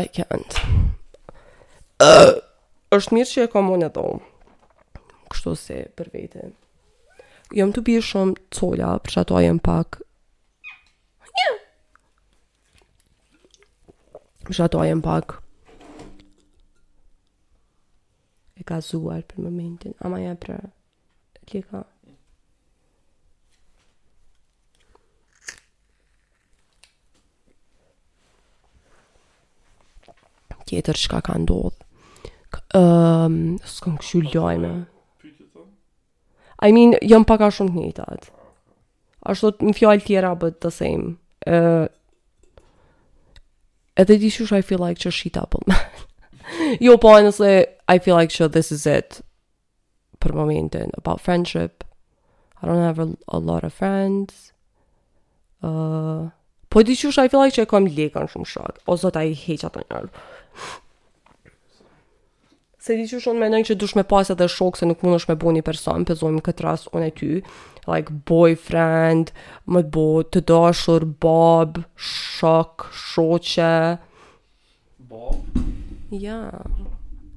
I can't. Uh, është mirë që e kam unë ato. Kështu s'e për vete. Jam tu pi shumë cola, për çato jam pak. Yeah. Për çato jam pak. E gazuar për momentin. Ama ja pra. Kje ka. Tjetër çka ka ndodh. Ëm, um, s'kam kqyr lajme. I mean, jam pak a shumë të njëjtat. Ashtu me fjalë tjera but the same. Ë uh, Edhe dish qysh I feel like që shita po. jo po honestly I feel like që this is it. për momentin, about friendship, I don't have a, lot of friends, uh, po di qysh, I feel like që e kom Lekën shumë shok, o zot a i heq atë njërë. Se di qysh, unë menoj që dush me pas edhe shok se nuk mundesh me bo një person, po zojmë këtë rast unë e ty, like boyfriend, me t'bo të dashur, babë, shok, shoqe, Babë. Yeah.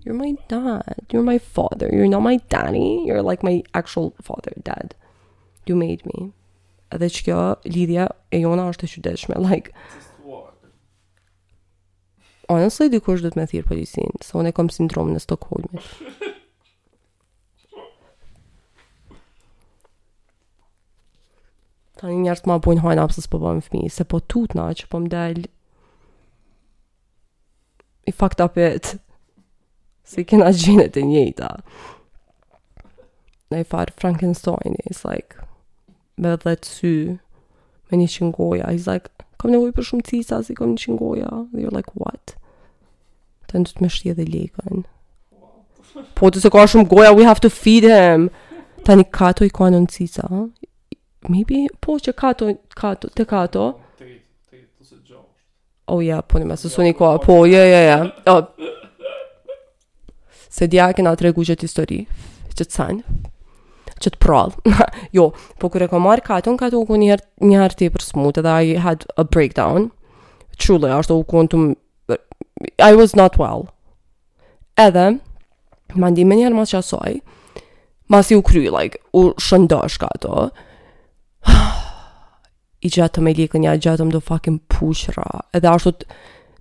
You're my dad. You're my father. You're not my daddy. You're like my actual father, dad. You made me. Edhe qekjo lidhja e jona është e çuditshme. Like, honestly, dikush duhet me thirr policinë, se unë e kom sindromën e Stockholmit. Tani njerët ma bojnë hajn pse s'po bojmë fmi, se po tutna që po m'del i fucked up se i kena gjenet e njëjta. Ni farë Frankenstein, it's like, me 10 sy, me 100 goja. He's like, kom nevoj për shumë cica, se i kom 100 goja. Dhe you're like, what? Tani duhet me shti edhe Lekën. Po de se ka shumë goja, we have to feed him. Tani qato i ka nën cica. Maybe, po qekato, kato, te kato. O oh, ja, po në mesë suni koha, po, ja, ja, ja. O, se dje e kena tregu qet histori, qet sen, qet prrallë. jo, po kur e kom marrë Katon, Kato u kon njëherë tepër smutë, edhe I had a breakdown. Truly, ashtu u kon të më... I was not well. Edhe, mandej menjëherë mas qasaj, masi u kry, like, u shëndosh Kato. i gjetëm me Lekën, ja gjetëm do fucking puçrra. Edhe ashtu të,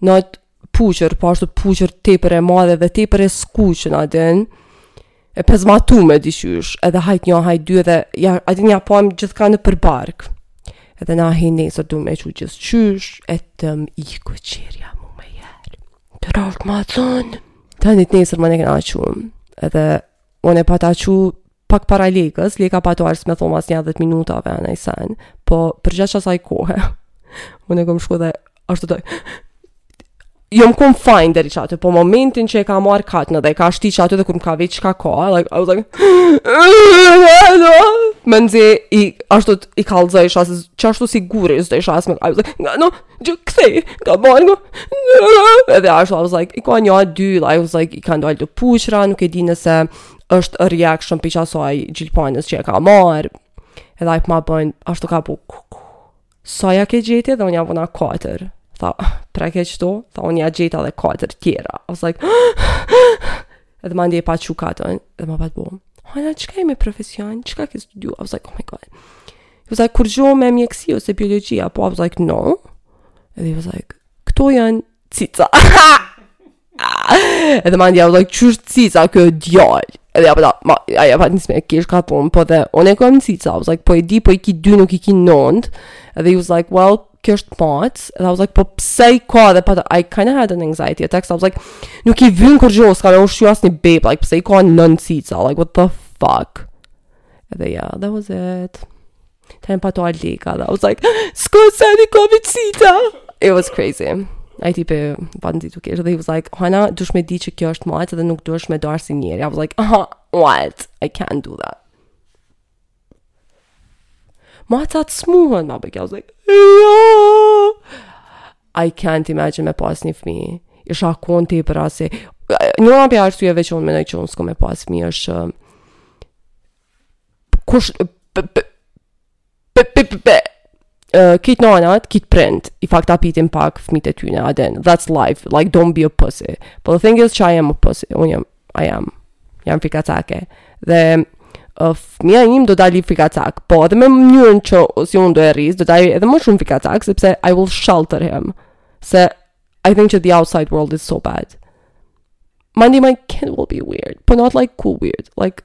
not puçërr, po ashtu puçërr tepër e madhe edhe tepër e skuqun a din, e pezmatume diqysh, edhe hajt nja, hajt dy, edhe ja, a din ja pamë po gjithka nëpër bark. Edhe na hi nesër du me çu gjithqysh, e të më i këqirja mu me jërë. Të raftë ma të zonë. Tani të nesërmen e kena çumë, edhe Unë e pata çu pak para Lekës, Leka pat ardhë me thonë as nja 10 minuta a naj sen, po përgjatë qasaj kohe, unë e kom shku dhe ashtu të dojë, jom kon fine deri qaty, po momentin që e ka marrë Katon dhe e ka shti qaty dhe kur më ka veç çka ka, like, I was like, memzi, i, ashtu, i kallëzojsha, që ashtu si guri, s'dojsha, as me, I was like, no, Gjë këthej, ka bërë nga, edhe ashtu, I was like, i ka nja dy, I was like, i ka dalë do puçrra, nuk e di nëse është a reaction prej qasaj gjilpanës që e ka marrë, edhe ai po ma bon, ashtu ka bo, sa ja ke gjetë dhe unë ja bona katër, tha, preke qëto, tha, unë ja gjeta dhe katër tjera, I was like, edhe mandej pa që Katon, edhe ma pat bo, Hana, çka je me profesion, çka ke studiu, I was like, oh my god, He was like, kurgjo me mjekësi ose biologi, a po, I was like, no. Edhe he was like, këto janë cica. edhe mandej, I was like, qysh cica, kjo e djalë. Edhe apo da, ma, ai pat nisë me kesh, ka thonë, po edhe, unë e kam cica, I was like, po e di, po i ki dy, nuk i ki nëndë. Edhe he was like, well, kjo është macë, edhe I was like, po pse i ka, dhe pa I kind of had an anxiety attack, so I was like, nuk i vyn kurgjo, s'ka me ushqy asnjë bebe, like, pse i ka nëndë cica, like, what the fuck. Edhe ja, yeah, that was it. Të pa to aldi, ka dhe, I was like, s'ko se një komicita! It was crazy. Ai tipi, pa në di tu keshë, dhe he was like, Hana, dush me di që kjo është macë dhe nuk dush me dashtë si njeri. I was like, aha, what? I can't do that. Macat smuhen, ma bojke, I was like, jo! I can't imagine me pas një fmi. Isha kon tepër asi... Një nga prej arsyeve që unë menoj që unë s'kom me pas fmi është... Kush... Krejt nanat, krejt print, i fuck up-itin pak fmit e tyne, a din, that's life, like, don't be a pussy. But the thing is, që I am a pussy, unë jam I am, jam frikacake. Dhe uh, fëmija im do dali frikacak. Po, edhe me mënyrën se si unë do e rris, do dali edhe më shumë frikacak, sepse I will shelter him. Se I think that the outside world is so bad. Mandej my kid will be weird, but not like cool weird. Like,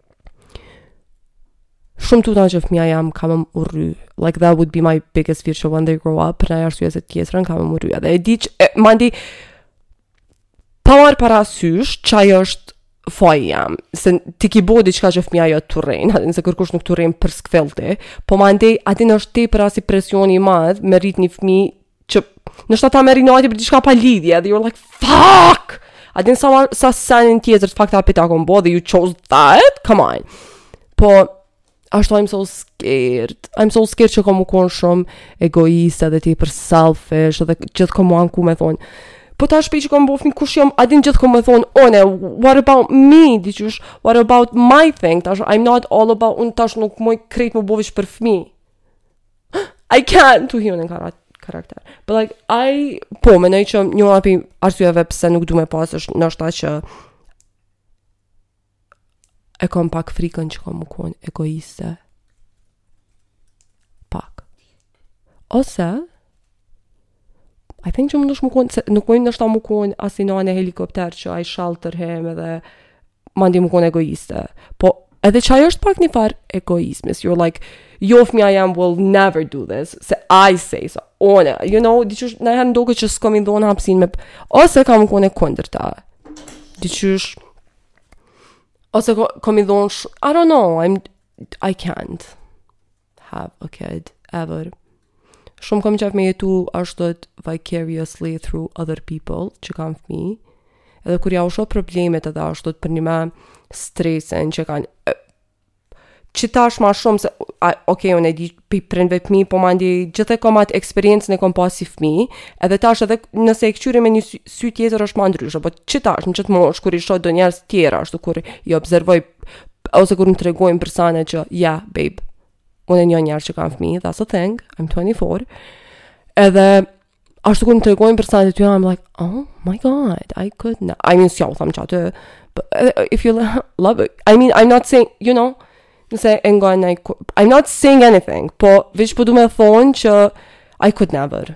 Shumë tutna që fëmija jem ka me m'urry. Like that would be my biggest fear që when they grow up, për naj arsye ose tjetrën ka me m'urry. Dhe e di që, e, mandej, pa marrë parasysh, qajo është faji jem. Se ti ki bo diçka që fëmija jot t'urren, a din se kërkush nuk t'urren për s'koti, po mandej, a din është tepër asi presioni i madh, me rrit një fëmi që në shtatë ta merë për diçka pa lidhje, dhe you're like, fuck! A din sa, sa sene tjetër të fucked up i kom bo, dhe you chose that, come on. Po, ashtu I'm so scared, I'm so scared që kom m'u konë shumë egoiste dhe tepër selfish, dhe gjithë kom m'u anku me thonë, po tash prej që kom bo fmi kush jam, a din gjithë kom me thonë, well, what about me, di qysh, what about my thing, tash, I'm not all about, unë tash nuk muj krejt me bo veç për fmi. I can't tu hi n'karak karakter. But like I po menoj që njëna pi arsyeve pse nuk du me pas është ndoshta që e kam pak frikën që kam m'u kon egoiste. Pak. Ose I think që muj ndoshta m'u kon, se nuk muj ndoshta m'u kon asi nane helikopter që I shelter him edhe mandej m'u kon egoiste. Po edhe që ajo është pak një farë egoizmi, you're like, jo fmija jem will never do this, se I say so, well, you know, di qysh niherë m'doket që s'kom me i dhonë hapsinë me, ose kam m'u kon e kundërta, di qysh, ose kom me i dhonë, I don't know, I'm, I can't. have a kid ever. Shumë kam qef me jetu ashtu vicariously through other people që kanë fmi. Edhe kur ja u shoh problemet edhe ashtu tepër jom stresin që kanë që tash ma shumë se, a, ok, unë e di pi prindve fmi, po mandej gjithë e kom atë eksperiencën e kom pas si fmi, edhe tash edhe nëse e këqyri me një sy, sy tjetër është ma ndryshe, po qitash në qëtë moshë, kur i shoh do njerëz tjera, ashtu kur i observoj ose kur më tregojnë për sene që yeah babe unë e njoh njerëz që kanë fëmijë that's a thing i'm 24 edhe ashtu kur më tregojnë për senet e tyne i'm like oh my god i could not i mean s'jam tu thanë qatë but uh, if you love it i mean i'm not saying you know nëse e ngon i'm not saying anything po veç po du me thonë që i could never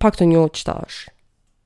pak t'njoh qitash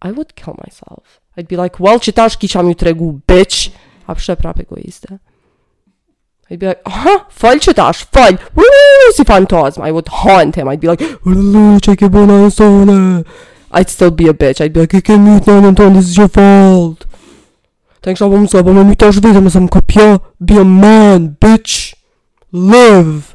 I would kill myself. I'd be like, well, qetash kisha me ju tregu, bitch. Po prap egoiste. I'd be like, aha, fol qetash, fol. Uuuu, si fantazm. I would haunt him. I'd be like, uuuu, çka ke bo nanës tonë. I'd still be a bitch. I'd be like, ke mytë në nanën tonë, it's your fault. T'kisha pa, mos ban me myt edhe veten, mos m'kopjo, be a man, bitch. Live.